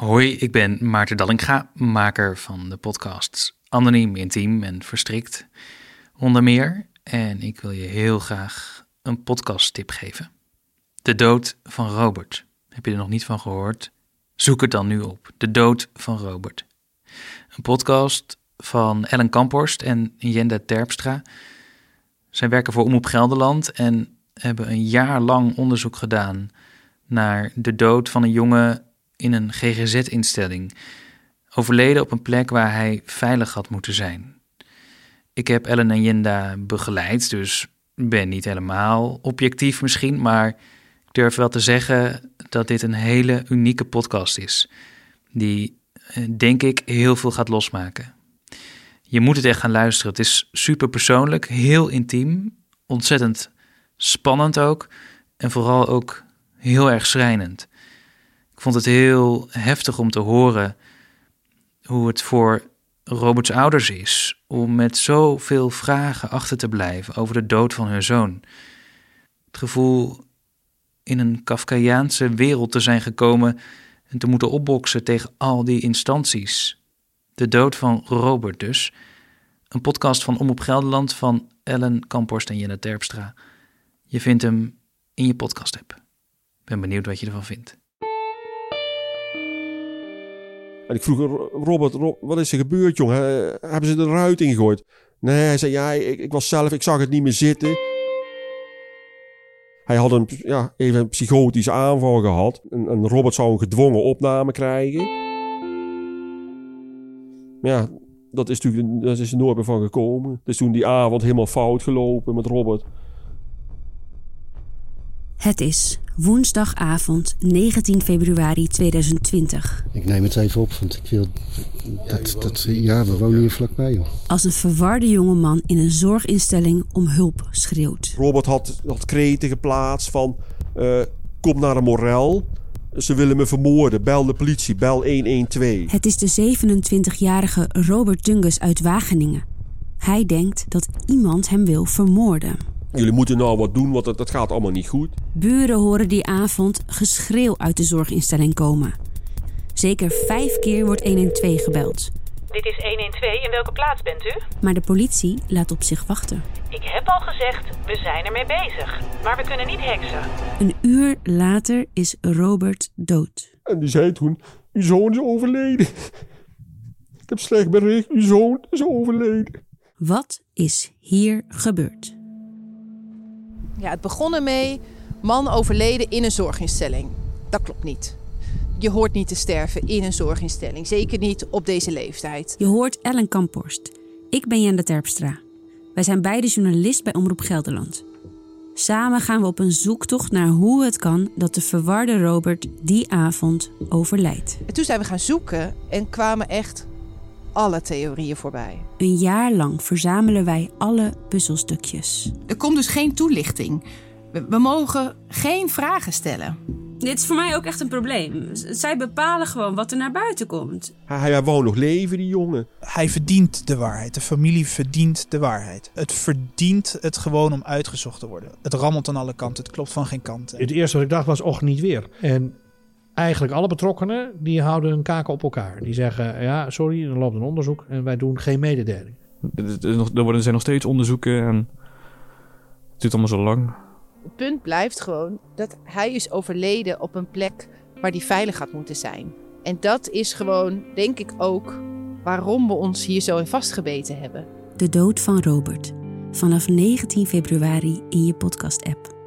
Hoi, ik ben Maarten Dallinga, maker van de podcasts Anoniem, Intiem en Verstrikt, onder meer. En ik wil je heel graag een podcasttip geven. De dood van Robert. Heb je er nog niet van gehoord? Zoek het dan nu op. De dood van Robert. Een podcast van Ellen Kamphorst en Jenda Terpstra. Zij werken voor Omroep Gelderland en hebben een jaar lang onderzoek gedaan naar de dood van een jongen in een GGZ-instelling, overleden op een plek waar hij veilig had moeten zijn. Ik heb Ellen en Jenda begeleid, dus ben niet helemaal objectief misschien, maar ik durf wel te zeggen dat dit een hele unieke podcast is, die eh, denk ik heel veel gaat losmaken. Je moet het echt gaan luisteren. Het is super persoonlijk, heel intiem, ontzettend spannend ook en vooral ook heel erg schrijnend. Ik vond het heel heftig om te horen hoe het voor Roberts ouders is om met zoveel vragen achter te blijven over de dood van hun zoon. Het gevoel in een Kafkaiaanse wereld te zijn gekomen en te moeten opboksen tegen al die instanties. De dood van Robert dus. Een podcast van Omroep Gelderland van Ellen Kamphorst en Jenna Terpstra. Je vindt hem in je podcast-app. Ben benieuwd wat je ervan vindt. En ik vroeg Robert, wat is er gebeurd, jongen? Hebben ze de ruit ingegooid? Nee, hij zei, ja, ik, ik, was zelf, ik zag het niet meer zitten. Hij had een, ja, even een psychotische aanval gehad. En, Robert zou een gedwongen opname krijgen. Ja, dat is natuurlijk dat is er nooit meer van gekomen. Dus toen die avond helemaal fout gelopen met Robert. Het is woensdagavond 19 februari 2020. Ik neem het even op, want ik wil. Dat, dat, ja, we wonen hier vlakbij. Joh. Als een verwarde jongeman in een zorginstelling om hulp schreeuwt. Robert had, had kreten geplaatst van: uh, Kom naar de morel. Ze willen me vermoorden. Bel de politie. Bel 112. Het is de 27-jarige Robert Dungus uit Wageningen. Hij denkt dat iemand hem wil vermoorden. Jullie moeten nou wat doen, want dat, gaat allemaal niet goed. Buren horen die avond geschreeuw uit de zorginstelling komen. Zeker vijf keer wordt 112 gebeld. Dit is 112, in welke plaats bent u? Maar de politie laat op zich wachten. Ik heb al gezegd, we zijn ermee bezig. Maar we kunnen niet heksen. Een uur later is Robert dood. En die zei toen, uw zoon is overleden. Ik heb slecht bericht, uw zoon is overleden. Wat is hier gebeurd? Ja, het begon ermee, man overleden in een zorginstelling. Dat klopt niet. Je hoort niet te sterven in een zorginstelling. Zeker niet op deze leeftijd. Je hoort Ellen Kamphorst. Ik ben Jende Terpstra. Wij zijn beide journalist bij Omroep Gelderland. Samen gaan we op een zoektocht naar hoe het kan dat de verwarde Robert die avond overlijdt. En toen zijn we gaan zoeken en kwamen echt alle theorieën voorbij. Een jaar lang verzamelen wij alle puzzelstukjes. Er komt dus geen toelichting. We, mogen geen vragen stellen. Dit is voor mij ook echt een probleem. Zij bepalen gewoon wat er naar buiten komt. Hij, hij wou nog leven, die jongen. Hij verdient de waarheid. De familie verdient de waarheid. Het verdient het gewoon om uitgezocht te worden. Het rammelt aan alle kanten. Het klopt van geen kant. Het eerste wat ik dacht was, och, niet weer. En eigenlijk alle betrokkenen die houden hun kaken op elkaar. Die zeggen, ja, sorry, er loopt een onderzoek en wij doen geen mededeling. Er worden, zijn nog steeds onderzoeken en het duurt allemaal zo lang. Het punt blijft gewoon dat hij is overleden op een plek waar hij veilig had moeten zijn. En dat is gewoon, denk ik ook, waarom we ons hier zo in vastgebeten hebben. De dood van Robert. Vanaf 19 februari in je podcast-app.